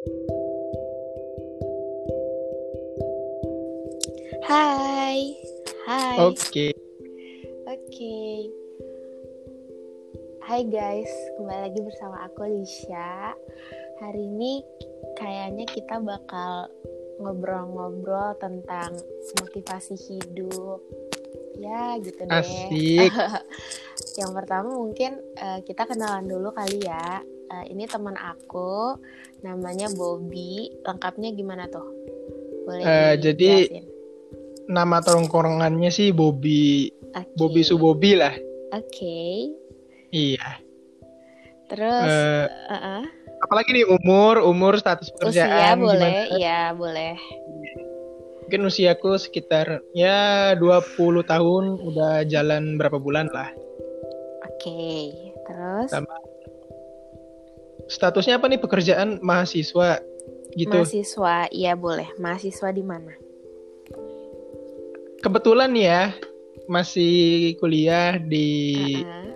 Hai. Hai. Oke. Oke. Hai guys, kembali lagi bersama aku Lisha. Hari ini kayaknya kita bakal ngobrol-ngobrol tentang motivasi hidup. Ya, gitu deh. Asik. Yang pertama mungkin eh, kita kenalan dulu kali ya. Eh, ini teman aku, namanya Bobby. Lengkapnya gimana tuh? Boleh Eh, jadi-? Nama tongkrongannya sih Bobby Oke. Bobby Subobi lah. Oke. Iya. Terus Eh, uh-uh. apalagi nih umur, umur status usia pekerjaan boleh, gimana? iya boleh. Mungkin usiaku sekitar ya 20 tahun udah jalan berapa bulan lah. Oke. Terus Sama Statusnya apa nih pekerjaan mahasiswa gitu. mahasiswa, iya boleh. Mahasiswa di mana? Kebetulan ya masih kuliah di Uh-uh.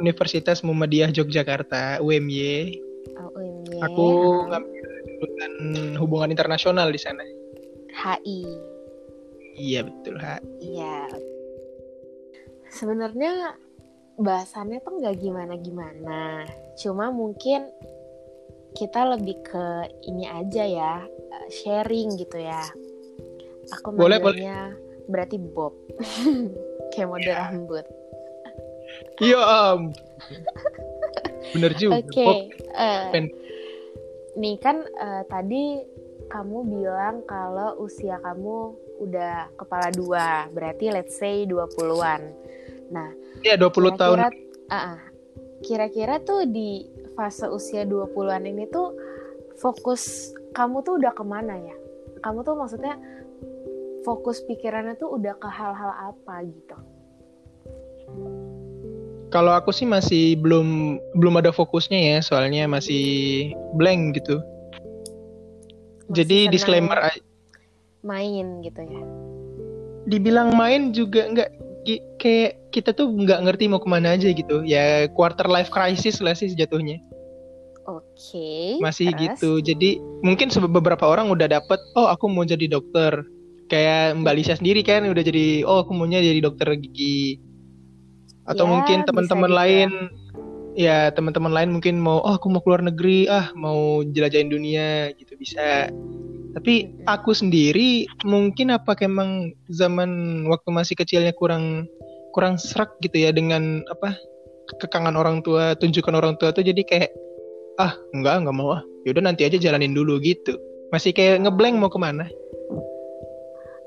Universitas Muhammadiyah Yogyakarta UMY. Oh, UMY. Aku ngambil jurusan hubungan internasional di sana. HI. Iya betul, Ha. Iya. Sebenarnya bahasannya tuh nggak gimana-gimana. Cuma mungkin kita lebih ke ini aja ya, eh, sharing gitu ya. Aku Boleh, manggilnya berarti Bob. Kayak mode Ya. rambut. Iya, Om. Bener juga. Oke. Bob. eh, pen- nih kan eh, tadi kamu bilang kalau usia kamu udah kepala dua, berarti let's say 20-an. Nah, Iya, 20 tahun. Kira-kira, ah, ah. kira-kira tuh di fase usia 20-an ini tuh fokus kamu tuh udah ke mana ya? Kamu tuh maksudnya fokus pikirannya tuh udah ke hal-hal apa gitu? Kalau aku sih masih belum belum ada fokusnya ya, soalnya masih blank gitu. Masih Jadi disclaimer main gitu ya? Dibilang main juga nggak gi- kayak kita tuh nggak ngerti mau ke mana aja gitu. Ya quarter life crisis lah sih jatuhnya. Oke. Masih terus? gitu. Jadi mungkin beberapa orang udah dapet, oh aku mau jadi dokter. Kayak Mbak Lisa sendiri kan udah jadi, oh aku maunya jadi dokter gigi. Atau Ya, mungkin teman-teman lain, ya teman-teman lain mungkin mau, oh aku mau keluar negeri, ah mau jelajahin dunia gitu bisa. Tapi aku sendiri mungkin apa emang zaman waktu masih kecilnya kurang kurang serak gitu ya dengan apa kekangan orang tua, tunjukkan orang tua tuh jadi kayak ah enggak enggak mau ah yaudah nanti aja jalanin dulu gitu masih kayak ngeblank mau ke mana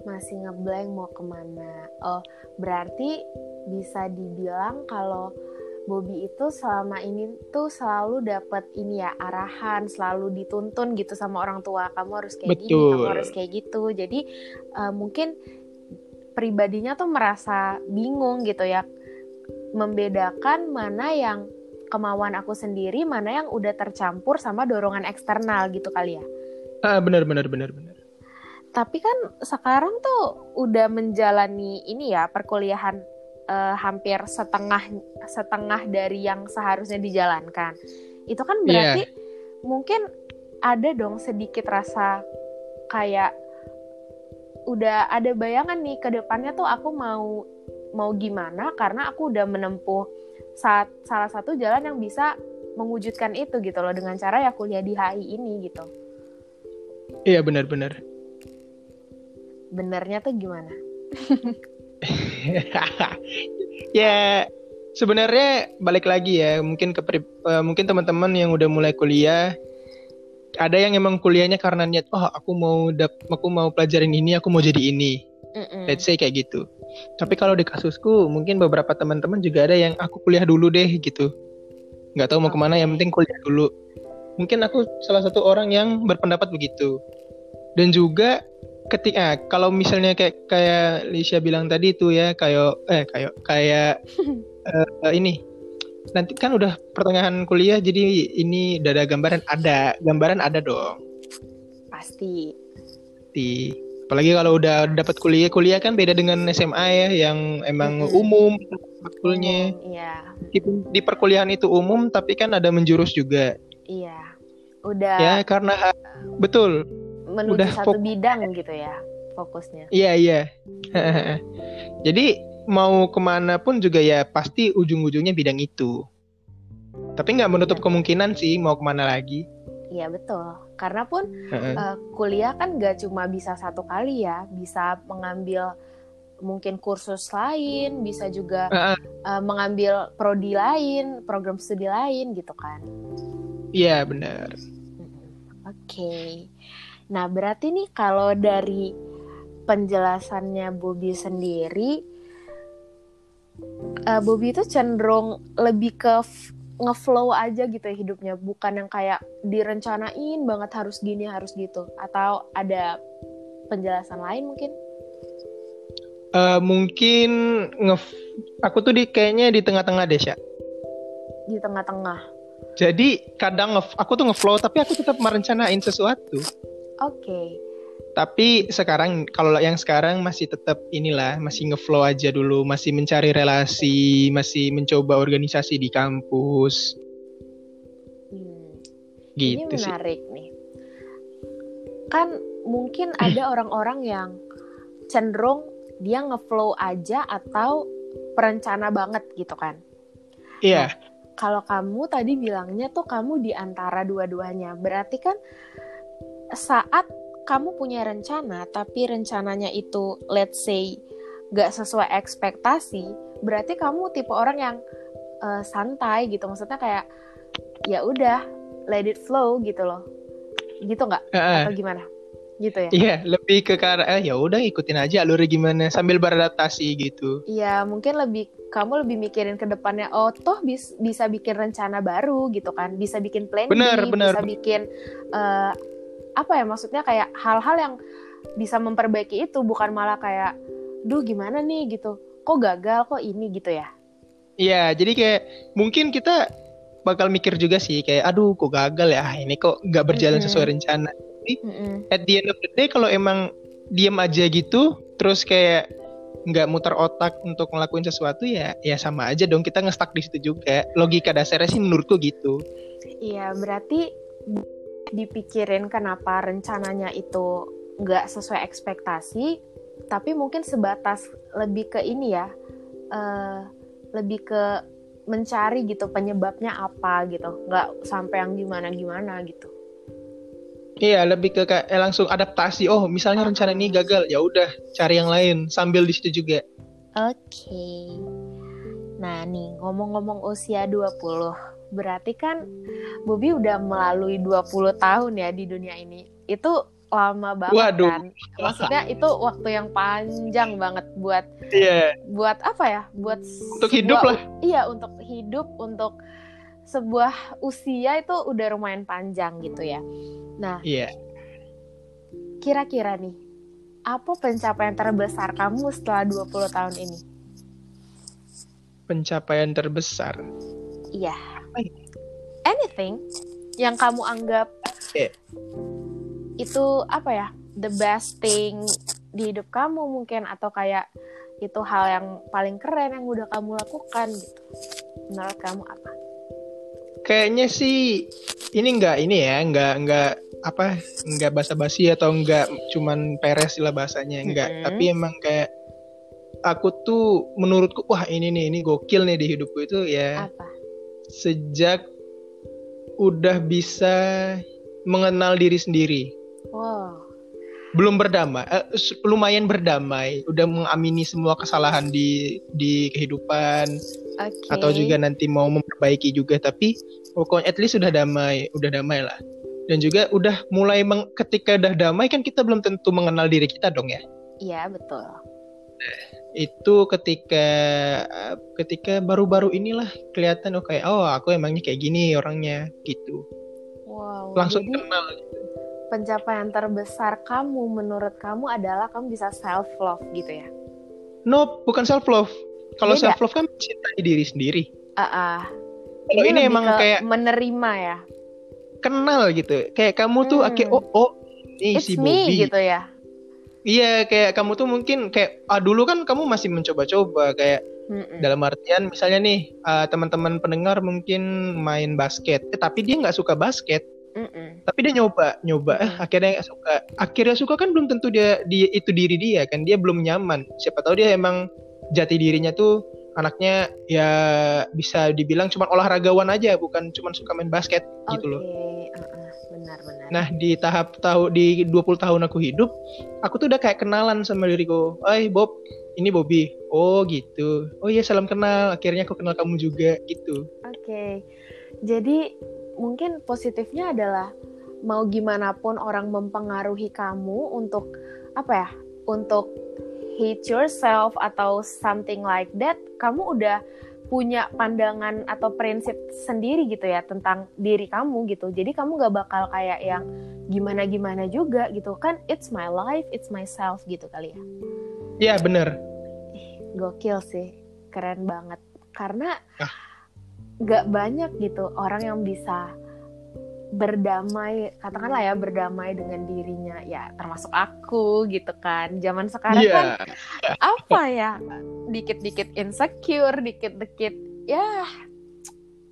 Masih ngeblank mau ke mana? Oh, berarti bisa dibilang kalau Bobby itu selama ini tuh selalu dapat ini ya arahan, selalu dituntun gitu sama orang tua. Kamu harus kayak gini, kamu Betul. harus kayak gitu. Jadi eh, mungkin pribadinya tuh merasa bingung gitu ya, membedakan mana yang kemauan aku sendiri, mana yang udah tercampur sama dorongan eksternal gitu kali ya. ah benar benar benar benar Tapi kan sekarang tuh udah menjalani ini ya perkuliahan eh, hampir setengah setengah dari yang seharusnya dijalankan. Itu kan berarti mungkin ada dong sedikit rasa kayak udah ada bayangan nih ke depannya tuh aku mau mau gimana karena aku udah menempuh saat salah satu jalan yang bisa mewujudkan itu gitu loh dengan cara ya kuliah di HI ini gitu. iya benar benar Benernya tuh gimana? ya sebenarnya balik lagi ya mungkin ke eh, mungkin teman-teman yang udah mulai kuliah ada yang emang kuliahnya karena niat oh aku mau dap aku mau pelajarin ini aku mau jadi ini. Mm-mm. let's say kayak gitu. Tapi kalau di kasusku mungkin beberapa teman-teman juga ada yang aku kuliah dulu deh gitu. Nggak tahu mau ke mana yang penting kuliah dulu. Mungkin aku salah satu orang yang berpendapat begitu. Dan juga ketika kalau misalnya kayak kayak Lisha bilang tadi tuh ya kayak eh kayak kayak eh, ini nanti kan udah pertengahan kuliah jadi ini udah ada gambaran ada gambaran ada dong Pasti. di apalagi kalau udah dapat kuliah kuliah kan beda dengan SMA ya yang emang Mm-mm. umum makulnya Iya, di, di perkuliahan itu umum tapi kan ada menjurus juga iya. udah ya karena betul menuju udah satu bidang gitu ya fokusnya. iya iya jadi mau ke mana pun juga ya pasti ujung-ujungnya bidang itu tapi nggak menutup Iya. kemungkinan sih mau ke mana lagi Iya betul. Karena pun Heeh. eh, kuliah kan gak cuma bisa satu kali ya, bisa mengambil mungkin kursus lain, bisa juga Heeh. eh, mengambil prodi lain, program studi lain gitu kan. iya benar Oke. Nah, berarti nih kalau dari penjelasannya Bobby sendiri eh, Bobby itu cenderung lebih ke ngeflow aja gitu ya hidupnya, bukan yang kayak direncanain banget harus gini, harus gitu. Atau ada penjelasan lain mungkin? Eh, mungkin nge aku tuh di kayaknya di tengah-tengah deh Sya. Di tengah-tengah. jadi kadang nge aku tuh ngeflow tapi aku tetap merencanain sesuatu Oke. Tapi sekarang kalau yang sekarang masih tetap inilah masih ngeflow aja dulu, masih mencari relasi, masih mencoba organisasi di kampus Hmm. Ini gitu sih. menarik nih. Kan mungkin ada orang-orang yang cenderung dia ngeflow aja atau perencana banget gitu kan. Iya, Kalau kamu tadi bilangnya tuh kamu di antara dua-duanya. Berarti kan saat kamu punya rencana tapi rencananya itu let's say gak sesuai ekspektasi, berarti kamu tipe orang yang eh, santai gitu. Maksudnya kayak ya udah let it flow gitu loh. Gitu nggak? Heeh. Atau gimana? Gitu ya? iya lebih ke karena eh, ya udah ikutin aja alurnya gimana sambil beradaptasi gitu. Iya, mungkin lebih kamu lebih mikirin ke depannya. Oh, toh bis- bisa bikin rencana baru gitu kan? Bisa bikin plan B, Benar, benar. bisa bikin eh, apa ya? Maksudnya kayak hal-hal yang bisa memperbaiki itu, bukan malah kayak, duh gimana nih gitu? Kok gagal? Kok ini gitu ya? Iya, jadi kayak mungkin kita bakal mikir juga sih kayak aduh kok gagal ya Ah, ini kok nggak berjalan Mm-mm. sesuai rencana. Mm-mm. At the end of the day kalau emang diem aja gitu terus kayak nggak muter otak untuk ngelakuin sesuatu ya ya sama aja dong kita ngestak di situ juga. Logika dasarnya sih menurutku gitu. Iya, berarti dipikirin kenapa rencananya itu nggak sesuai ekspektasi, tapi mungkin sebatas lebih ke ini ya, eh, lebih ke mencari gitu penyebabnya apa gitu, nggak sampai yang gimana-gimana gitu. Iya, lebih ke kayak eh, langsung adaptasi. Oh, misalnya rencana ini gagal, ya udah cari yang lain sambil di situ juga. Oke. Nah nih, ngomong-ngomong usia 20, berarti kan Bobby udah melalui 20 tahun ya di dunia ini. Itu lama banget Waduh. kan. Maksudnya itu waktu yang panjang banget buat Iya, buat apa ya? Buat untuk hidup sebuah- lah. Iya, untuk hidup, untuk sebuah usia itu udah lumayan panjang gitu ya. Nah, Iya. kira-kira nih, apa pencapaian terbesar kamu setelah 20 tahun ini? Pencapaian terbesar. Iya. Apa ya? Anything yang kamu anggap Oke. itu apa ya? The best thing di hidup kamu mungkin atau kayak itu hal yang paling keren yang udah kamu lakukan gitu. Menurut kamu apa? Kayaknya sih ini enggak ini ya, enggak enggak apa enggak basa-basi atau enggak cuman peres lah bahasanya enggak, Mm-mm. tapi emang kayak aku tuh menurutku wah ini nih ini gokil nih di hidupku itu ya Apa? Sejak udah bisa mengenal diri sendiri. Wow. belum berdamai, eh, lumayan berdamai, udah mengamini semua kesalahan di di kehidupan Oke. atau juga nanti mau memperbaiki juga, tapi pokoknya at least sudah damai, udah damai lah. Dan juga udah mulai meng- ketika udah damai kan kita belum tentu mengenal diri kita dong ya. Iya, betul. Itu ketika eh, ketika baru-baru inilah kelihatan oh kayak oh aku emangnya kayak gini orangnya gitu. Wow. Langsung Jadi kenal. pencapaian terbesar kamu menurut kamu adalah kamu bisa self love gitu ya? Nope, bukan self love. Kalau self love kan mencintai diri sendiri. Ah, ah. Kalau ini lebih emang kayak menerima ya. kenal gitu. Kayak kamu tuh Hmm. kayak oh oh ini It's si me Bobby. gitu ya. Iya, kayak kamu tuh mungkin kayak ah dulu kan kamu masih mencoba-coba kayak Mm-mm. dalam artian misalnya nih ah, teman-teman pendengar mungkin main basket, eh, tapi dia nggak suka basket. Mm-mm. Tapi dia nyoba, nyoba, eh, akhirnya suka. Akhirnya suka kan belum tentu dia, dia itu diri dia kan, dia belum nyaman. Siapa tahu dia emang jati dirinya tuh anaknya ya bisa dibilang cuma olahragawan aja bukan cuma suka main basket okay. gitu loh. benar. Nah, di tahap tahu di 20 tahun aku hidup, aku tuh udah kayak kenalan sama diriku. "Oi, Bob, ini Bobby." Oh, gitu. Oh iya, salam kenal. Akhirnya aku kenal kamu juga gitu. Oke. Okay. Jadi mungkin positifnya adalah mau gimana pun orang mempengaruhi kamu untuk apa ya? Untuk hate yourself atau something like that, kamu udah punya pandangan atau prinsip sendiri gitu ya tentang diri kamu gitu. Jadi kamu gak bakal kayak yang gimana-gima juga gitu kan. It's my life, it's myself gitu kali ya. Iya bener. Gokil sih, keren banget. Karena ah. gak banyak gitu orang yang bisa berdamai katakanlah ya berdamai dengan dirinya ya termasuk aku gitu kan. Zaman sekarang yeah. kan apa ya dikit-dikit insecure dikit-dikit ya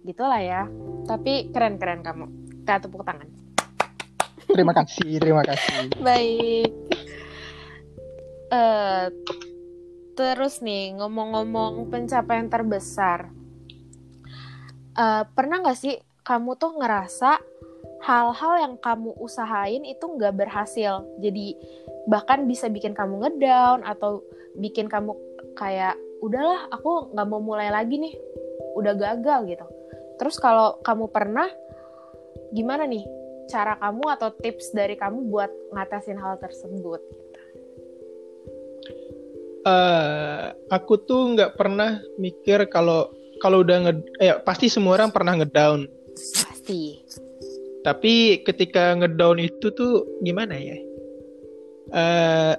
gitulah ya. Tapi keren-keren kamu. Kita tepuk tangan. Terima kasih terima kasih. Baik. Uh, terus nih ngomong-ngomong pencapaian terbesar. Uh, pernah nggak sih kamu tuh ngerasa hal-hal yang kamu usahain itu nggak berhasil. Jadi bahkan bisa bikin kamu ngedown atau bikin kamu kayak udahlah aku nggak mau mulai lagi nih. Udah gagal gitu. Terus kalau kamu pernah gimana nih cara kamu atau tips dari kamu buat ngatasin hal tersebut? Uh, aku tuh nggak pernah mikir kalau kalau udah nge eh, pasti semua orang pernah ngedown. Pasti tapi ketika ngedown itu tuh gimana ya uh,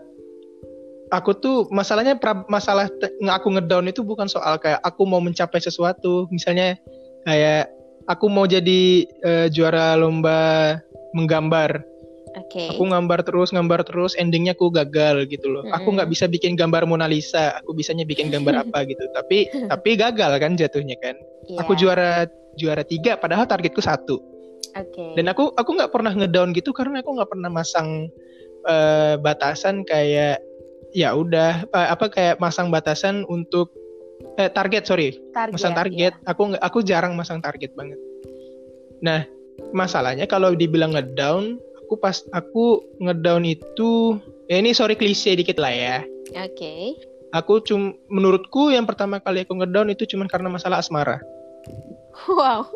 aku tuh masalahnya masalah aku ngedown itu bukan soal kayak aku mau mencapai sesuatu misalnya kayak aku mau jadi uh, juara lomba menggambar Okay. Aku gambar terus, gambar terus, endingnya aku gagal gitu loh. Mm -hmm. Aku nggak bisa bikin gambar Mona Lisa, aku bisanya bikin gambar apa gitu. Tapi tapi gagal kan jatuhnya kan. Yeah. Aku juara juara tiga, padahal targetku satu. Okay. Dan aku aku nggak pernah ngedown gitu karena aku nggak pernah masang uh, batasan kayak ya udah uh, apa kayak masang batasan untuk eh, target sorry target, masang target iya. aku nggak aku jarang masang target banget nah masalahnya kalau dibilang ngedown aku pas aku ngedown itu ya ini sorry klise dikit lah ya oke okay. aku cum menurutku yang pertama kali aku ngedown itu cuma karena masalah asmara wow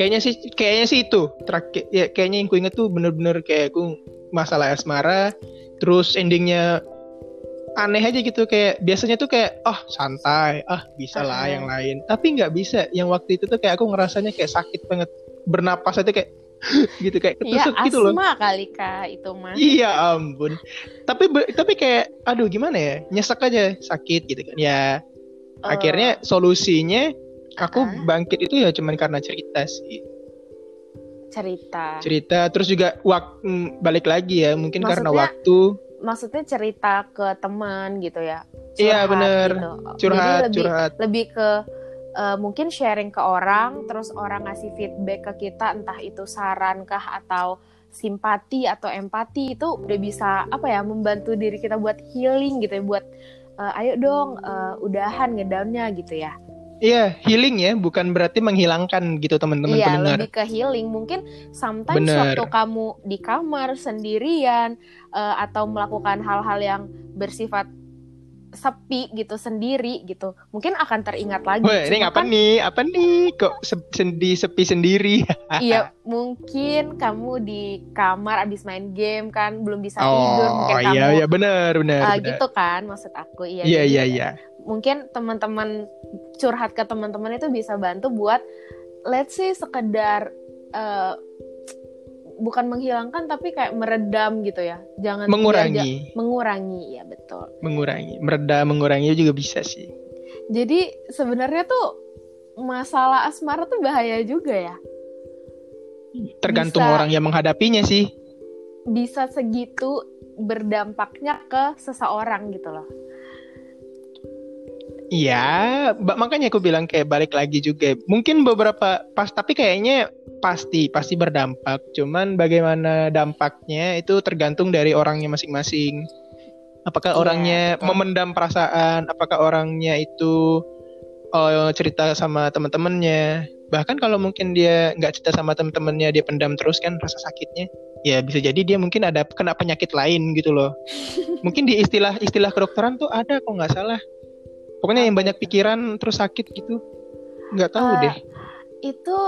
kayaknya sih kayaknya sih itu terakhir ya kayaknya yang ku inget tuh bener-bener kayak aku masalah asmara terus endingnya aneh aja gitu kayak biasanya tuh kayak oh santai ah bisa lah yang lain tapi nggak bisa yang waktu itu tuh kayak aku ngerasanya kayak sakit banget bernapas aja kayak gitu kayak iya, ketusuk ya, gitu loh. Iya kali kak itu mah. Iya ampun. Tapi tapi kayak aduh gimana ya nyesek aja sakit gitu kan ya. Uh. Akhirnya solusinya aku uh bangkit itu ya cuman karena cerita sih. Cerita. Cerita terus juga waktu mm, balik lagi ya mungkin maksudnya, karena waktu. maksudnya cerita ke teman gitu ya? Iya bener. gitu. curhat lebih, curhat. lebih ke uh, mungkin sharing ke orang terus orang ngasih feedback ke kita entah itu saran kah atau simpati atau empati itu udah bisa apa ya membantu diri kita buat healing gitu ya buat uh, ayo dong uh, udahan ngedownnya gitu ya Iya, healing ya, bukan berarti menghilangkan gitu teman-teman iya, pendengar. Iya, lebih ke healing. Mungkin sometimes Bener. waktu kamu di kamar sendirian uh, atau melakukan hal-hal yang bersifat sepi gitu sendiri gitu mungkin akan teringat lagi. Wah, ini apa kan, nih? Apa nih? Kok sendi sepi sendiri? Iya mungkin kamu di kamar abis main game kan belum bisa oh, tidur mungkin iya, kamu iya benar benar, uh, gitu kan maksud aku. Iya iya iya, iya mungkin teman-teman curhat ke teman-teman itu bisa bantu buat let's say sekedar uh, bukan menghilangkan tapi kayak meredam gitu ya. Jangan mengurangi. biar, mengurangi ya betul. Mengurangi. Meredam mengurangi juga bisa sih. Jadi sebenarnya tuh masalah asmara tuh bahaya juga ya. Tergantung bisa, orang yang menghadapinya sih. Bisa segitu berdampaknya ke seseorang gitu loh Iya, makanya aku bilang kayak balik lagi juga. Mungkin beberapa pas, tapi kayaknya pasti pasti berdampak. Cuman bagaimana dampaknya itu tergantung dari orangnya masing-masing. Apakah yeah, orangnya betul. memendam perasaan? Apakah orangnya itu oh, cerita sama teman-temannya? Bahkan kalau mungkin dia nggak cerita sama teman-temannya, dia pendam terus kan rasa sakitnya. Ya bisa jadi dia mungkin ada kena penyakit lain gitu loh. mungkin di istilah istilah kedokteran tuh ada kok nggak salah Pokoknya yang banyak pikiran terus sakit gitu. Nggak tahu uh, deh. Itu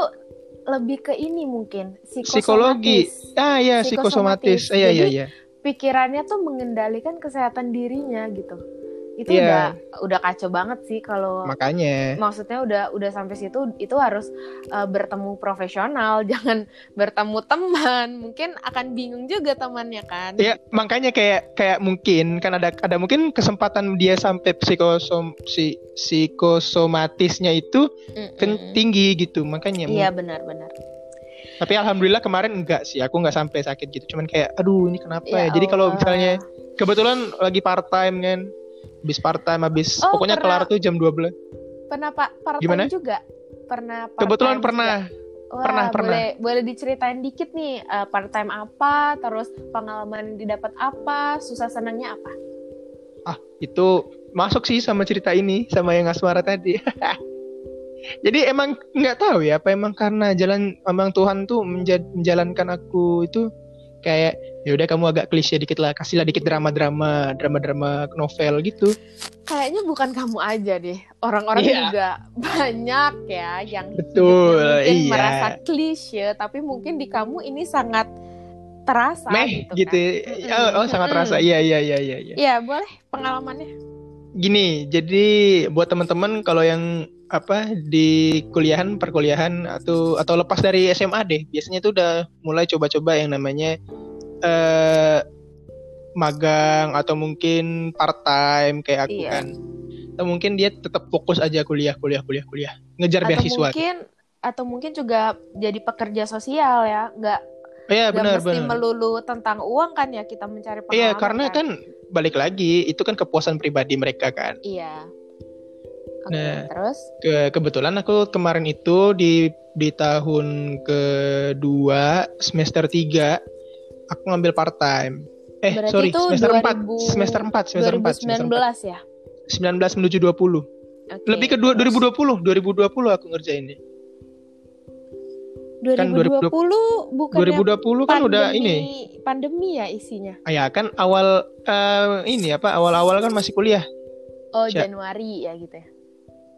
lebih ke ini mungkin psikologi. Ah ya psikosomatis. Ah, iya iya iya. Pikirannya tuh mengendalikan kesehatan dirinya gitu itu yeah. udah udah kacau banget sih kalau makanya. maksudnya udah udah sampai situ itu harus uh, bertemu profesional jangan bertemu teman. Mungkin akan bingung juga temannya kan. Ya makanya kayak kayak mungkin kan ada ada mungkin kesempatan dia sampai psikosom si psikosomatisnya itu mm -mm. tinggi gitu. Makanya iya benar-benar tapi alhamdulillah kemarin enggak sih aku nggak sampai sakit gitu. Cuman kayak aduh ini kenapa ya, ya? jadi kalau misalnya kebetulan lagi part time kan Habis part time, habis oh, pokoknya pernah, kelar tuh jam 12. Pernah Pak part time Gimana? juga? Pernah part Kebetulan pernah. Wah, pernah, pernah. Boleh, boleh diceritain dikit nih uh, part time apa, terus pengalaman didapat apa, susah senangnya apa? Ah, itu masuk sih sama cerita ini, sama yang asmara tadi. Jadi emang nggak tahu ya, apa emang karena jalan emang Tuhan tuh menjalankan aku itu kayak ya udah kamu agak klise dikit lah kasihlah dikit drama-drama drama-drama novel gitu kayaknya bukan kamu aja deh orang-orang yeah. juga banyak ya yang betul mungkin iya. merasa klise tapi mungkin di kamu ini sangat terasa Meh, gitu, gitu. Kan? oh, oh sangat terasa iya iya iya iya iya ya, boleh pengalamannya gini jadi buat teman-teman kalau yang apa di kuliahan perkuliahan atau atau lepas dari SMA deh biasanya itu udah mulai coba-coba yang namanya uh, magang atau mungkin part time kayak aku iya. kan atau mungkin dia tetap fokus aja kuliah kuliah kuliah kuliah ngejar atau beasiswa mungkin atau mungkin juga jadi pekerja sosial ya nggak Iya benar mesti benar. melulu tentang uang kan ya kita mencari pengalaman. Iya karena kan. kan balik lagi itu kan kepuasan pribadi mereka kan. Iya. Okay, nah, terus ke kebetulan aku kemarin itu di di tahun kedua semester 3 aku ngambil part time. Eh, Berarti sorry, semester 2000, 4, semester 4, semester 4, semester 4. ya? 19 menuju 20. Okay, Lebih ke dua, 2020, 2020 aku ngerjain ini. 2020 kan 2020 bukan 2020 kan udah ini pandemi ya isinya. Ah, ya kan awal uh, ini apa awal-awal kan masih kuliah. Oh, Januari ya gitu ya.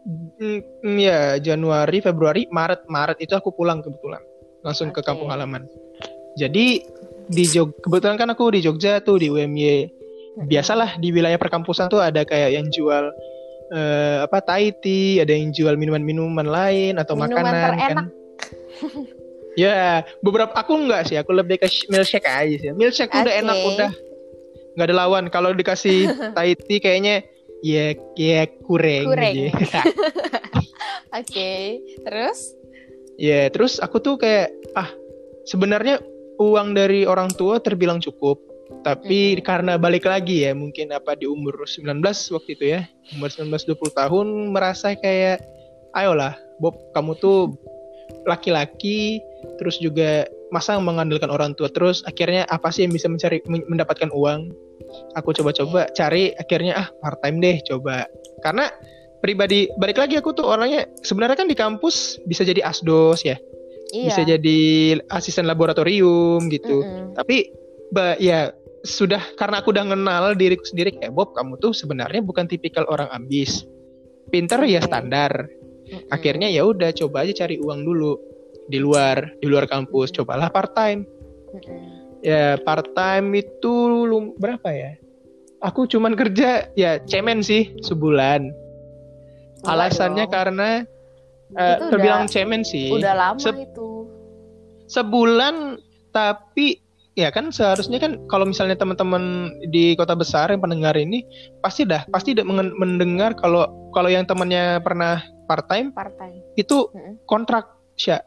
Mm, ya Januari, Februari, Maret, Maret itu aku pulang kebetulan langsung okay. ke kampung halaman. Jadi di Jog kebetulan kan aku di Jogja tuh di UMY. Biasalah di wilayah perkampusan tuh ada kayak yang jual uh, apa Thai tea, ada yang jual minuman-minuman lain atau minuman makanan kan. terenak. kan. ya, beberapa aku enggak sih, aku lebih ke milkshake aja sih. Milkshake okay. udah enak udah nggak ada lawan. Kalau dikasih Thai tea kayaknya ya ya kurang kurang oke okay. terus ya yeah, terus aku tuh kayak ah sebenarnya uang dari orang tua terbilang cukup. Tapi hmm. karena balik lagi ya mungkin apa di umur 19 waktu itu ya umur 19 20 tahun merasa kayak ayolah Bob kamu tuh laki-laki terus juga masa mengandalkan orang tua terus akhirnya apa sih yang bisa mencari mendapatkan uang? Aku coba-coba cari akhirnya ah part time deh coba. Karena pribadi balik lagi aku tuh orangnya sebenarnya kan di kampus bisa jadi asdos ya iya. bisa jadi asisten laboratorium gitu. Mm -hmm. tapi ba, ya sudah karena aku udah kenal diriku sendiri kayak Bob kamu tuh sebenarnya bukan tipikal orang ambis. Pinter okay. ya standar. Mm -hmm. akhirnya ya udah coba aja cari uang dulu di luar di luar kampus. Cobalah part time mm -hmm ya part time itu lu berapa ya? Aku cuman kerja ya cemen sih sebulan. Alasannya karena uh, terbilang cemen sih. udah lama Se itu. Sebulan tapi ya kan seharusnya kan kalau misalnya teman-teman di kota besar yang pendengar ini pasti dah pasti dah mendengar kalau kalau yang temannya pernah part time part time itu kontrak sih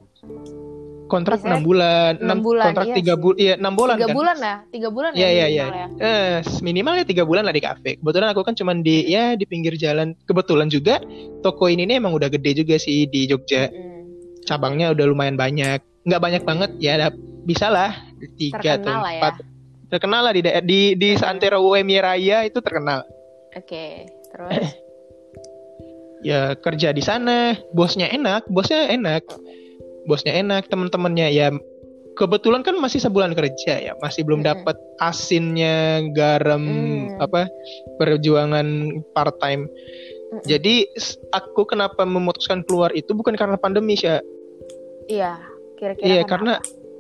kontrak enam bulan, enam bulan, kontrak iya tiga sih. bulan, iya enam bulan tiga kan? bulan ya tiga bulan Iya ya iya iya. minimal ya Eh, minimal ya tiga bulan lah di kafe. Kebetulan aku kan cuman di ya di pinggir jalan. Kebetulan juga toko ini nih emang udah gede juga sih di Jogja. Mm-mm. Cabangnya udah lumayan banyak. Nggak banyak banget ya, bisa lah tiga atau Terkenal lah ya. empat. Terkenal lah di di di Mm-mm. seantero UMY Raya itu terkenal. oke terus Ya kerja di sana, bosnya enak, bosnya enak, bosnya enak, teman-temannya ya kebetulan kan masih sebulan kerja ya, masih belum Mm-mm. dapat asinnya garam Mm. apa perjuangan part time. Mm-mm. Jadi aku kenapa memutuskan keluar itu bukan karena pandemi sih. iya kira-kira Iya kenapa? karena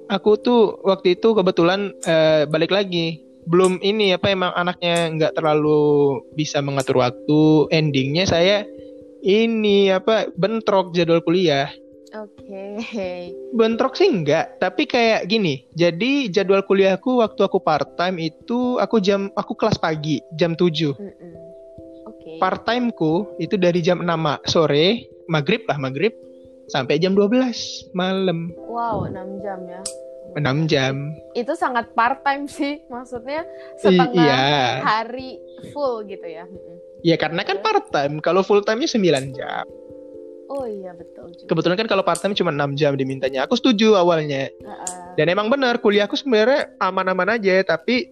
aku tuh waktu itu kebetulan eh, balik lagi belum ini apa emang anaknya nggak terlalu bisa mengatur waktu. Endingnya saya ini apa bentrok jadwal kuliah. Oke Bentrok sih enggak, tapi kayak gini. Jadi jadwal kuliahku waktu aku part time itu aku jam aku kelas pagi jam 7. Mm-mm. oke Part timeku itu dari jam 6 ma- sore, maghrib lah maghrib sampai jam 12 malam. wow 6 jam ya 6 jam. itu sangat part time sih maksudnya I- setengah iya. hari full gitu ya. Ya karena kan part time. Kalau full time-nya 9 jam. Oh iya betul juga Kebetulan kan kalau part time cuma 6 jam dimintanya. Aku setuju awalnya. Heeh. Dan emang benar kuliahku sebenarnya aman-aman aja tapi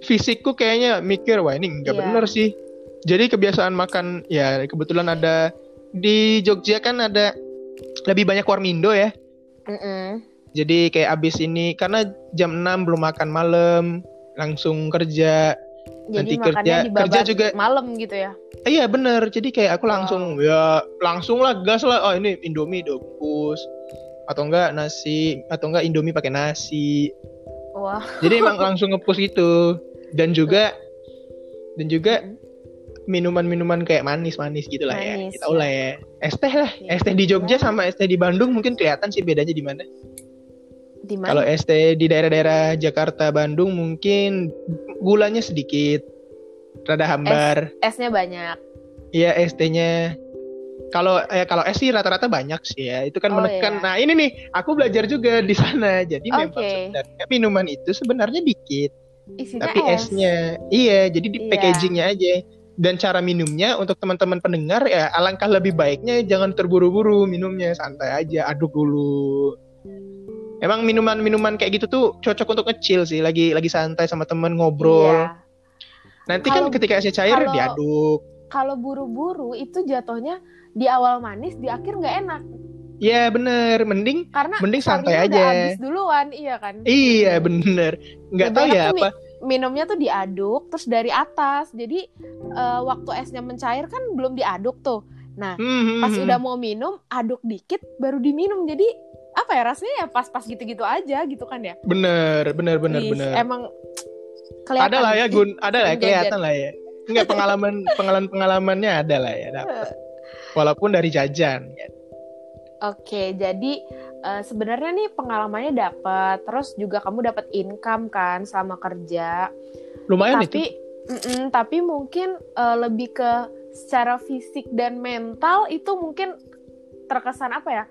fisikku kayaknya mikir wah ini nggak Iya. bener sih. Jadi kebiasaan makan ya kebetulan ada di Jogja kan ada lebih banyak warmindo ya. Mm-mm. Jadi kayak abis ini karena jam 6 belum makan malam langsung kerja. jadi Nanti makannya kerja- kerja juga- malam gitu ya iya bener. Jadi kayak aku langsung ya langsung lah gas lah. Oh ini Indomie dobus atau enggak nasi atau enggak Indomie pakai nasi. wah Jadi emang langsung ngepush gitu. Dan juga dan juga Mm-mm. minuman-minuman kayak manis-manis gitu lah ya. Manis, Kita tahu lah ya. Es teh lah. Iya. Es teh di Jogja Ya. sama es teh di Bandung mungkin kelihatan sih bedanya di mana. Kalau es teh di daerah-daerah Jakarta, Bandung mungkin gulanya sedikit. Rada hambar. esnya banyak Iya es tehnya. Kalau eh kalau es sih rata-rata banyak sih ya. Itu kan Oh, menekan. iya. Nah ini nih aku belajar juga di sana. Jadi memang Oke. sebenarnya minuman itu sebenarnya dikit. isinya tapi es esnya iya jadi di Iya. packagingnya aja dan cara minumnya untuk teman-teman pendengar ya alangkah lebih baiknya jangan terburu-buru minumnya santai aja aduk dulu emang minuman-minuman kayak gitu tuh cocok untuk kecil sih lagi lagi santai sama temen ngobrol Iya. Nanti Kalau- kan ketika esnya cair kalau- diaduk. kalau buru-buru itu jatuhnya di awal manis di akhir nggak enak. Iya bener. Mending karena Mending santai sorry-nya udah aja. habis duluan iya kan? Iya bener. Nggak tahu ya apa. minumnya tuh diaduk terus dari atas. Jadi eh, waktu esnya mencair kan belum diaduk tuh. Hmm, hmm, pas hmm. udah mau minum aduk dikit baru diminum. Jadi apa ya rasanya ya pas-pas gitu-gitu aja gitu kan ya? Bener bener bener Ih, bener. emang kelihatan ada lah ya gun ada lah Jajan. kelihatan lah ya nggak pengalaman pengalaman pengalamannya ada lah ya dapet. walaupun dari jajan ya. Oke, jadi eh, sebenarnya nih pengalamannya dapat, terus juga kamu dapat income kan selama kerja. lumayan itu tapi, mm-mm, tapi mungkin eh, lebih ke secara fisik dan mental itu mungkin terkesan apa ya?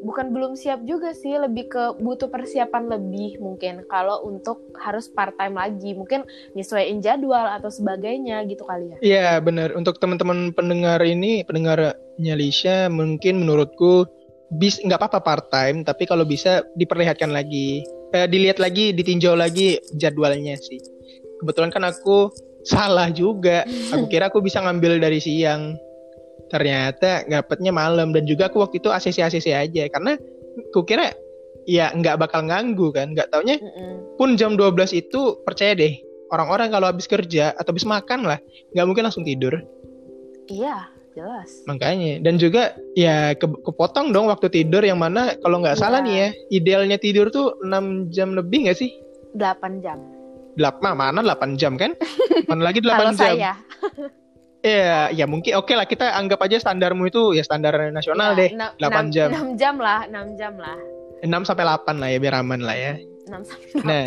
Bukan belum siap juga sih, lebih ke butuh persiapan lebih mungkin. Kalau untuk harus part time lagi, mungkin nyesuaiin jadwal atau sebagainya gitu kali ya. Iya benar. Untuk teman-teman pendengar ini pendengarnya Lisha mungkin menurutku bis nggak apa-apa part time tapi kalau bisa diperlihatkan lagi. Eh, dilihat lagi ditinjau lagi jadwalnya sih. Kebetulan kan aku salah juga. Aku kira aku bisa ngambil dari siang ternyata dapetnya malam. Dan juga aku waktu itu ACC ACC aja. Karena aku kira ya nggak bakal ganggu kan. Nggak taunya Mm-mm. pun jam 12 itu percaya deh orang-orang kalau habis kerja atau habis makan lah nggak mungkin langsung tidur. Iya, jelas. makanya. Dan juga ya ke- kepotong dong waktu tidur yang mana kalau nggak Iya. salah nih ya idealnya tidur tuh 6 jam lebih nggak sih? 8 jam. 8 mana 8 jam kan? Mana lagi 8 Kalau jam? saya ya ya mungkin oke lah kita anggap aja standarmu itu ya standar nasional deh enam- 8 enam- jam. enam jam lah, 6 jam lah. 6 sampai 8 lah ya biar aman lah ya 6 sampai 8. Nah,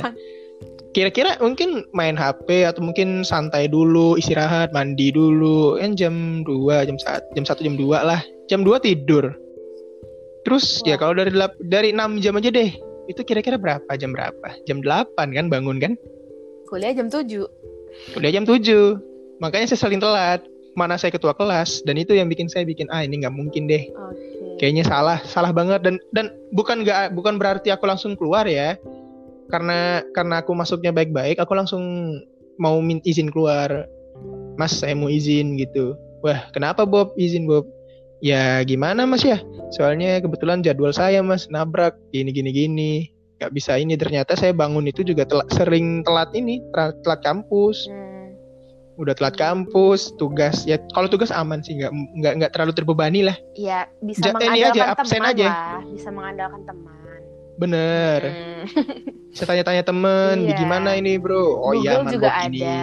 kira-kira mungkin main HP atau mungkin santai dulu, istirahat, mandi dulu, kan jam 2, jam 1, jam 1, jam 2 lah. Jam 2 tidur. Terus ya Wah. kalau dari dari 6 jam aja deh. Itu kira-kira berapa? Jam berapa? Jam 8 kan bangun kan? Kuliah jam 7. Kuliah jam 7. Makanya saya sering telat. Mana saya ketua kelas dan itu yang bikin saya bikin ah ini nggak mungkin deh. Oke. Kayaknya salah, salah banget dan dan bukan nggak bukan berarti aku langsung keluar ya. Karena karena aku masuknya baik-baik, aku langsung mau minta izin keluar. Mas, saya mau izin gitu. Wah, kenapa Bob? Izin Bob. Ya gimana Mas ya? Soalnya kebetulan jadwal saya Mas nabrak gini gini gini. Gak bisa ini ternyata saya bangun itu juga telat, sering telat ini, telat, telat kampus. Hmm. Udah telat kampus, tugas ya kalau tugas aman sih nggak nggak nggak terlalu terbebani lah. Ya bisa Ja- ini mengandalkan aja, absen teman aja. lah, bisa mengandalkan teman. Bener. Hmm. Saya tanya-tanya temen, Iya. gimana ini bro? Oh Google iya, juga ini. ada.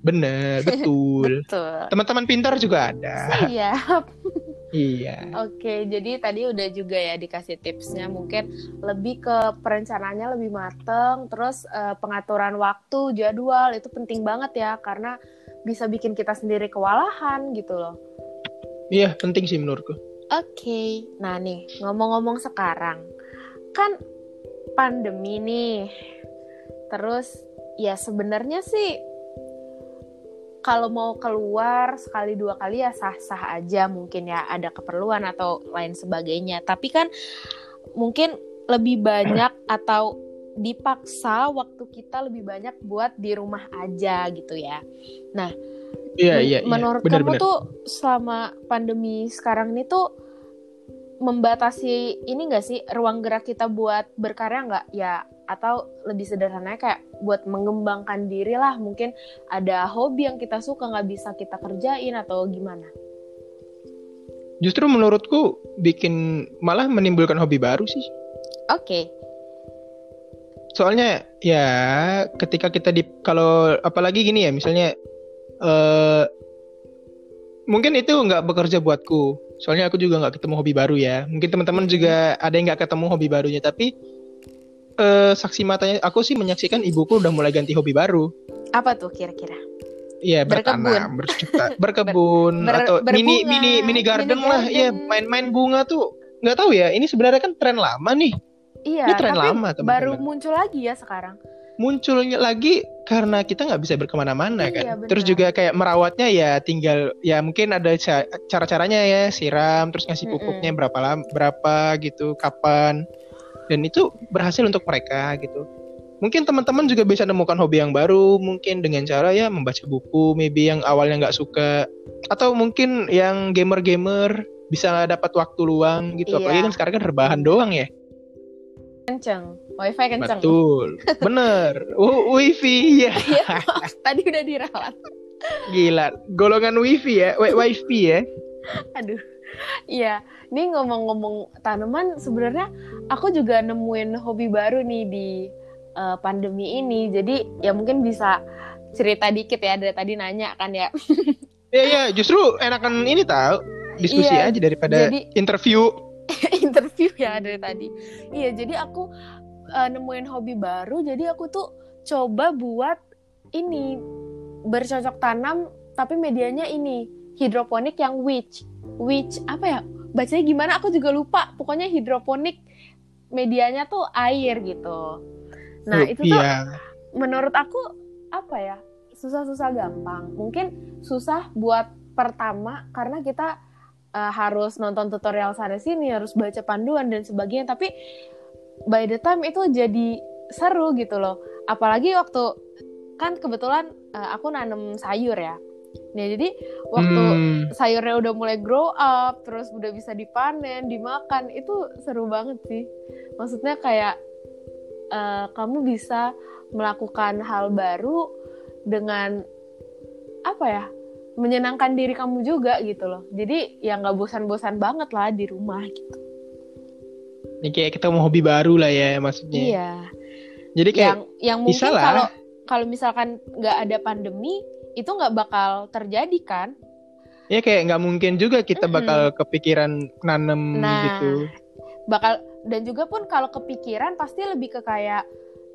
Bener, betul. Betul. Teman-teman pintar juga ada. Iya. iya. Oke, jadi tadi udah juga ya dikasih tipsnya mungkin lebih ke perencanaannya lebih mateng, terus eh, pengaturan waktu, jadwal itu penting banget ya karena bisa bikin kita sendiri kewalahan gitu loh. Iya, penting sih menurutku. Oke, nah nih ngomong-ngomong sekarang kan pandemi nih, terus ya sebenarnya sih kalau mau keluar sekali dua kali ya sah-sah aja mungkin ya ada keperluan atau lain sebagainya. Tapi kan mungkin lebih banyak atau dipaksa waktu kita lebih banyak buat di rumah aja gitu ya. Iya, Men- iya, iya. Menurut Bener, kamu bener. tuh selama pandemi sekarang ini tuh membatasi ini enggak sih ruang gerak kita buat berkarya nggak ya atau lebih sederhananya kayak buat mengembangkan diri lah mungkin ada hobi yang kita suka nggak bisa kita kerjain atau gimana? Justru menurutku bikin malah menimbulkan hobi baru sih. Oke, Soalnya ya ketika kita di kalau apalagi gini ya misalnya eh mungkin itu nggak bekerja buatku. Soalnya aku juga nggak ketemu hobi baru ya. Mungkin teman-teman juga ada yang nggak ketemu hobi barunya tapi eh saksi matanya aku sih menyaksikan ibuku udah mulai ganti hobi baru. apa tuh kira-kira? Iya Berkebun. bertanam, bercipta, berkebun Ber- atau mini berbunga, mini mini garden mini lah, garden. iya main-main bunga tuh nggak tahu ya. Ini sebenarnya kan tren lama nih, Iya, Ini tren tapi lama, teman-teman. baru muncul lagi ya sekarang. Munculnya lagi karena kita nggak bisa berkemana-mana Iya, kan. benar. Terus juga kayak merawatnya ya tinggal ya mungkin ada ca- cara-caranya ya siram, terus ngasih pupuknya berapa lama, berapa gitu, kapan. Dan itu berhasil untuk mereka gitu. Mungkin teman-teman juga bisa nemukan hobi yang baru, mungkin dengan cara ya membaca buku, maybe yang awalnya nggak suka, atau mungkin yang gamer-gamer bisa dapat waktu luang gitu. Iya. Apalagi kan sekarang kan rebahan doang ya. Kenceng, wifi kenceng. Betul, bener. Uh, wifi ya. Tadi udah diralat. Gila, golongan wifi ya, wi wifi ya. Aduh. Iya, ini ngomong-ngomong tanaman sebenarnya aku juga nemuin hobi baru nih di eh, pandemi ini. Jadi ya mungkin bisa cerita dikit ya dari tadi nanya kan ya. Iya, iya, justru enakan ini tahu diskusi Iya, aja daripada jadi- interview. interview ya dari tadi. Iya, jadi aku eh, nemuin hobi baru. Jadi aku tuh coba buat ini bercocok tanam tapi medianya ini hidroponik yang witch. Witch apa ya? Bacanya gimana aku juga lupa. Pokoknya hidroponik medianya tuh air gitu. Nah, itu tuh Iya. menurut aku apa ya? Susah-susah gampang. Mungkin susah buat pertama karena kita eh, harus nonton tutorial sana sini, harus baca panduan dan sebagainya. Tapi by the time itu jadi seru gitu loh. Apalagi waktu kan kebetulan eh, aku nanam sayur ya. Nah, jadi waktu Hmm, sayurnya udah mulai grow up, terus udah bisa dipanen, dimakan, itu seru banget sih. Maksudnya kayak eh, kamu bisa melakukan hal baru dengan apa ya? Menyenangkan diri kamu juga gitu loh. Jadi ya nggak bosan-bosan banget lah di rumah gitu. ini kayak kita mau hobi baru lah ya maksudnya. Iya. Jadi kayak Yang yang mungkin kalau kalau misalkan nggak ada pandemi itu nggak bakal terjadi kan? ya kayak nggak mungkin juga kita Mm-mm. bakal kepikiran nanem Nah, gitu. bakal dan juga pun kalau kepikiran pasti lebih ke kayak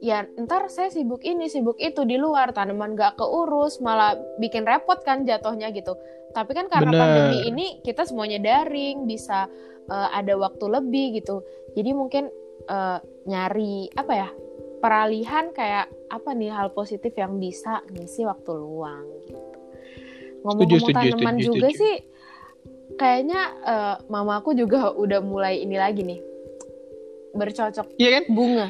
ya ntar saya sibuk ini sibuk itu di luar tanaman gak keurus malah bikin repot kan jatuhnya gitu tapi kan karena Bener. pandemi ini kita semuanya daring bisa uh, ada waktu lebih gitu jadi mungkin uh, nyari apa ya peralihan kayak apa nih hal positif yang bisa ngisi waktu luang gitu ngomong-ngomong tanaman setuju, juga setuju. sih kayaknya uh, mamaku juga udah mulai ini lagi nih bercocok Iya kan? bunga.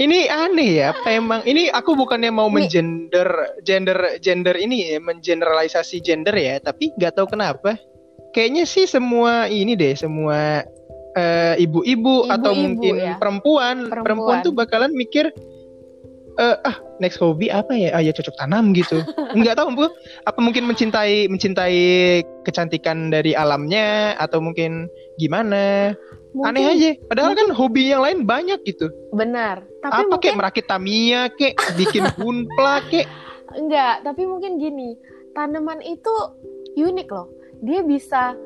ini aneh ya, emang ini aku bukannya mau menggender gender gender ini ya, mengeneralisasi gender ya, tapi nggak tahu kenapa. Kayaknya sih semua ini deh, semua uh, ibu-ibu atau mungkin ya? perempuan, perempuan, perempuan tuh bakalan mikir uh, ah next hobi apa ya? Ah ya cocok tanam gitu. Nggak tahu bu, apa mungkin mencintai mencintai kecantikan dari alamnya atau mungkin gimana? Mungkin, Aneh aja. Padahal mungkin, kan hobi yang lain banyak gitu. Benar. Tapi Apa mungkin... kayak merakit Tamiya, kayak bikin gunpla, kayak. Enggak, tapi mungkin gini. Tanaman itu unik loh. Dia bisa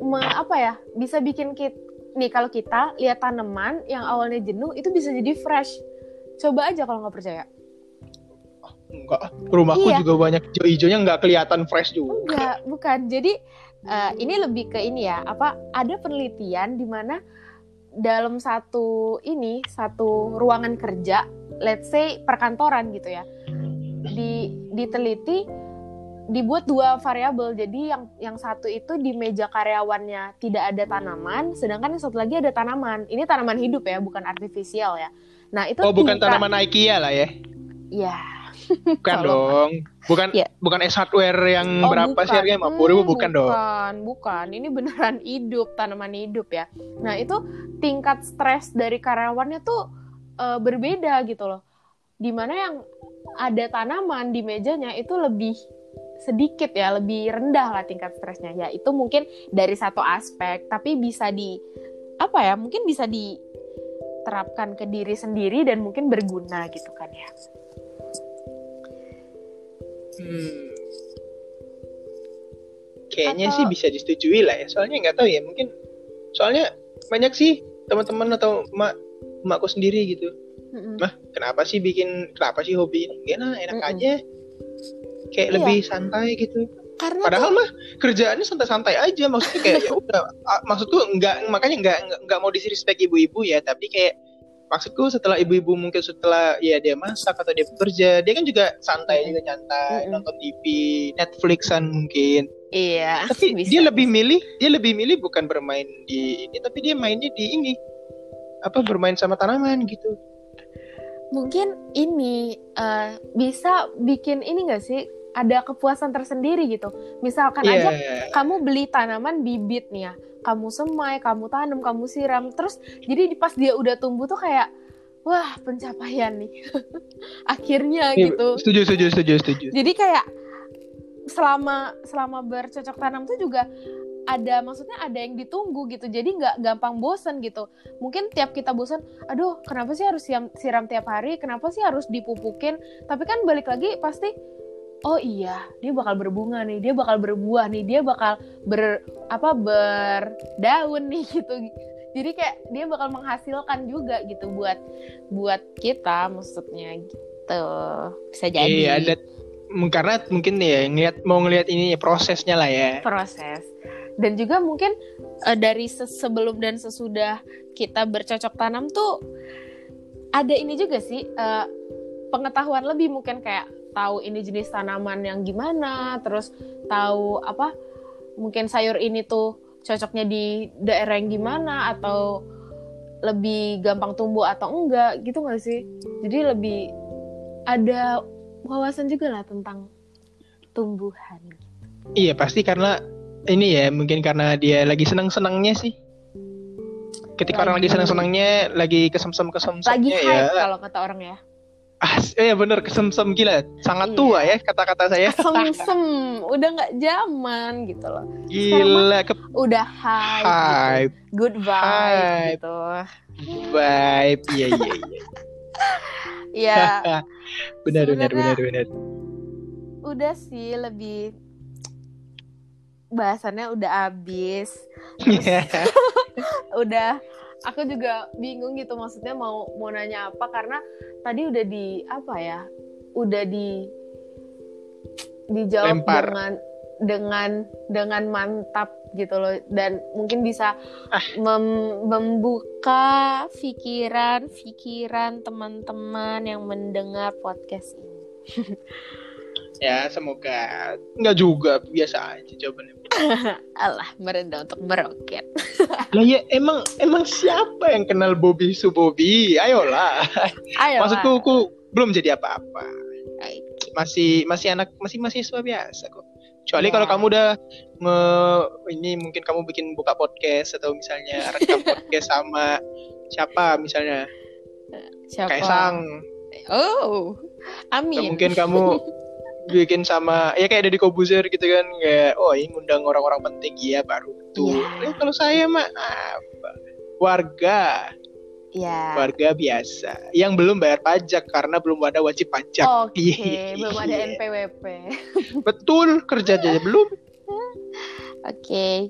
me, apa ya? Bisa bikin kita nih kalau kita lihat tanaman yang awalnya jenuh itu bisa jadi fresh. Coba aja kalau nggak percaya. Enggak, rumahku iya. juga banyak hijau-hijaunya nggak kelihatan fresh juga. Enggak, bukan. Jadi uh, ini lebih ke ini ya apa ada penelitian di mana dalam satu ini satu ruangan kerja let's say perkantoran gitu ya di diteliti dibuat dua variabel. Jadi yang yang satu itu di meja karyawannya tidak ada tanaman sedangkan yang satu lagi ada tanaman. Ini tanaman hidup ya bukan artifisial ya. Nah itu oh bukan tanaman IKEA lah ya? Ya Bukan dong. Bukan ya. bukan S hardware yang oh, berapa bukan. sih harganya? 50 ribu bukan, bukan dong. Bukan, bukan. Ini beneran hidup, tanaman hidup ya. Nah, itu tingkat stres dari karyawannya tuh uh, berbeda gitu loh. Di mana yang ada tanaman di mejanya itu lebih sedikit ya, lebih rendah lah tingkat stresnya. Ya, itu mungkin dari satu aspek, tapi bisa di apa ya? Mungkin bisa diterapkan ke diri sendiri dan mungkin berguna gitu kan ya. Hmm. Kayaknya atau... sih bisa disetujui lah ya. Soalnya nggak tahu ya, mungkin soalnya banyak sih teman-teman atau mak makku sendiri gitu. Mm-mm. Mah, kenapa sih bikin kenapa sih hobi ini? Enak, enak Mm-mm. aja. Kayak iya. lebih santai gitu. Karena Padahal tuh... mah kerjaannya santai-santai aja. Maksudnya kayak ya udah. Maksudku nggak makanya nggak nggak mau disrespect ibu-ibu ya, tapi kayak maksudku setelah ibu-ibu mungkin setelah ya dia masak atau dia bekerja dia kan juga santai juga nyantai mm-hmm. nonton TV Netflixan mungkin iya tapi bisa. dia lebih milih dia lebih milih bukan bermain di ini tapi dia mainnya di ini apa bermain sama tanaman gitu mungkin ini uh, bisa bikin ini gak sih ada kepuasan tersendiri gitu. Misalkan yeah. aja kamu beli tanaman bibit nih ya, kamu semai, kamu tanam, kamu siram, terus jadi pas dia udah tumbuh tuh kayak wah pencapaian nih, akhirnya yeah, gitu. Setuju, setuju, setuju, setuju. Jadi kayak selama selama bercocok tanam tuh juga ada maksudnya ada yang ditunggu gitu jadi nggak gampang bosen gitu mungkin tiap kita bosen aduh kenapa sih harus siram, siram tiap hari kenapa sih harus dipupukin tapi kan balik lagi pasti oh iya dia bakal berbunga nih dia bakal berbuah nih dia bakal ber apa berdaun nih gitu. Jadi kayak dia bakal menghasilkan juga gitu buat buat kita maksudnya gitu. Bisa jadi. Iya ada karena mungkin ya ngeliat mau ngelihat ini prosesnya lah ya. Proses. Dan juga mungkin uh, dari sebelum dan sesudah kita bercocok tanam tuh ada ini juga sih uh, pengetahuan lebih mungkin kayak tahu ini jenis tanaman yang gimana, terus tahu apa mungkin sayur ini tuh cocoknya di daerah yang gimana atau lebih gampang tumbuh atau enggak gitu nggak sih? Jadi lebih ada wawasan juga lah tentang tumbuhan. Iya pasti karena ini ya mungkin karena dia lagi senang senangnya sih. Ketika lagi, orang lagi senang senangnya, lagi kesem-sem kesem lagi ya. kalau kata orang ya. Ah, eh bener kesemsem gila, sangat iya. tua ya kata-kata saya. Kesemsem, udah nggak zaman gitu loh. Gila, ke... udah hype, hype. Gitu. good vibe hype. gitu. Vibe, iya iya iya. Iya. benar benar benar benar. Udah sih lebih bahasannya udah abis. udah aku juga bingung gitu maksudnya mau mau nanya apa karena tadi udah di apa ya udah di dijawab Lempar. dengan dengan dengan mantap gitu loh dan mungkin bisa Ah. mem- membuka pikiran pikiran teman-teman yang mendengar podcast ini Ya, semoga nggak juga biasa aja jawabannya. Allah merendah untuk meroket Lah ya emang emang siapa yang kenal Bobby Subobi? Ayolah. ayo Maksudku aku belum jadi apa-apa. Masih masih anak masih mahasiswa biasa kok. Kecuali Ya. kalau kamu udah nge ini mungkin kamu bikin buka podcast atau misalnya rekam podcast sama siapa misalnya siapa Kaisang oh atau amin mungkin kamu bikin sama ya kayak Deddy Kobuzer gitu kan kayak oh ini ngundang orang-orang penting. Iya baru betul. Iya. Eh, kalau saya mah apa? Warga. Ya warga biasa. Yang belum bayar pajak karena belum ada wajib pajak. Oke Iya. belum ada NPWP betul kerja aja belum. Oke,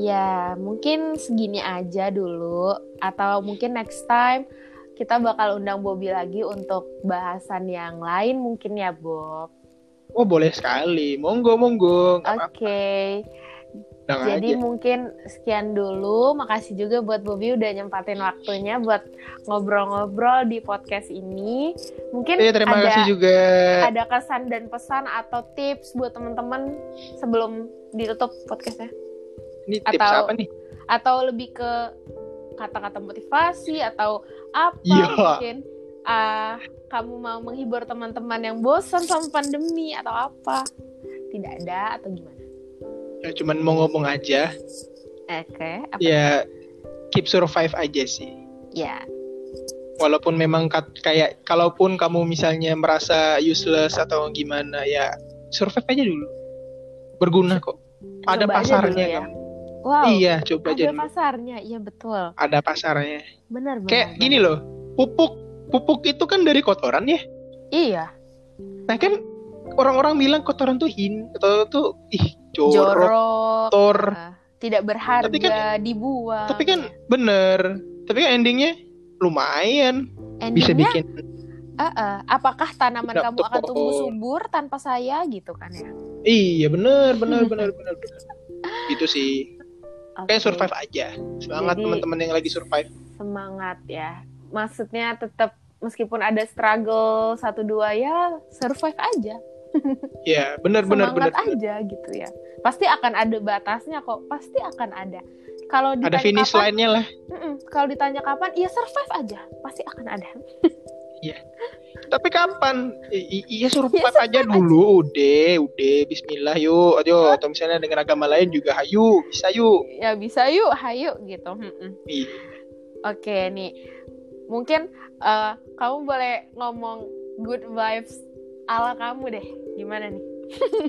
ya mungkin segini aja dulu, atau mungkin next time kita bakal undang Bobby lagi untuk bahasan yang lain mungkin ya Bob. Oh boleh sekali monggo monggo Oke, apa-apa Undang jadi aja. mungkin sekian dulu. Makasih juga buat Bobby udah nyempatin waktunya buat ngobrol-ngobrol di podcast ini. Mungkin Iya, terima ada kasih juga ada kesan dan pesan atau tips buat teman-teman sebelum ditutup podcastnya. ini tips atau- apa nih atau lebih ke kata-kata motivasi atau apa Iya. mungkin ah kamu mau menghibur teman-teman yang bosan sama pandemi atau apa? Tidak ada atau gimana? Ya cuman mau ngomong aja. Oke apa? Ya keep survive aja sih. Ya. Walaupun memang kat- kayak kalaupun kamu misalnya merasa useless atau gimana ya survive aja dulu. Berguna kok. Ada Coba pasarnya ya. kamu. wow iya coba aja ada pasarnya. Iya betul. Ada pasarnya. Benar benar kayak benar. gini loh pupuk pupuk itu kan dari kotoran ya? Iya. Nah kan orang-orang bilang kotoran tuh hin kotoran tuh ih jorok, jorok. kotor ah, tidak berharga Tapi kan- dibuang tapi kan bener. Tapi kan endingnya lumayan. Bisa Endingnya, bikin. Eh, eh, apakah tanaman kamu akan betul. tumbuh subur tanpa saya? Gitu kan ya? Iya bener bener bener bener bener. Gitu sih. Kayak Oke. survive aja. Semangat teman-teman yang lagi survive. Semangat ya. Maksudnya tetap meskipun ada struggle satu dua ya survive aja. ya bener bener bener, semangat bener. aja gitu ya. Pasti akan ada batasnya kok. Pasti akan ada. Kalau ada finish kapan, line-nya lah kalau ditanya kapan, ya survive aja. Pasti akan ada. tapi kapan I- iya survive Ya, aja dulu udah udah Bismillah yuk ayo atau misalnya dengan agama lain juga hayu bisa yuk Ya bisa yuk, hayu gitu. Mm-mm. Iya. Oke nih, mungkin eh, kamu boleh ngomong good vibes ala kamu deh. Gimana nih?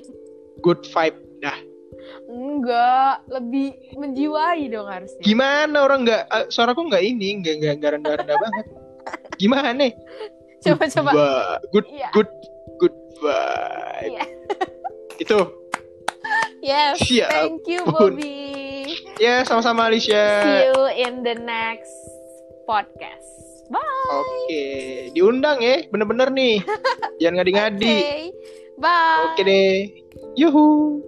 good vibe dah Enggak, lebih menjiwai dong harusnya. gimana orang nggak eh, suaraku nggak ini nggak nggak nggak rendah rendah banget gimana nih Coba coba. Good Iya. good good vibe Iya. itu Yes, Siap thank you. Bobby. ya sama-sama See Alicia you in the next podcast. Bye. oke diundang ya bener-bener nih jangan ngadi-ngadi Okay. Bye. oke deh yuhu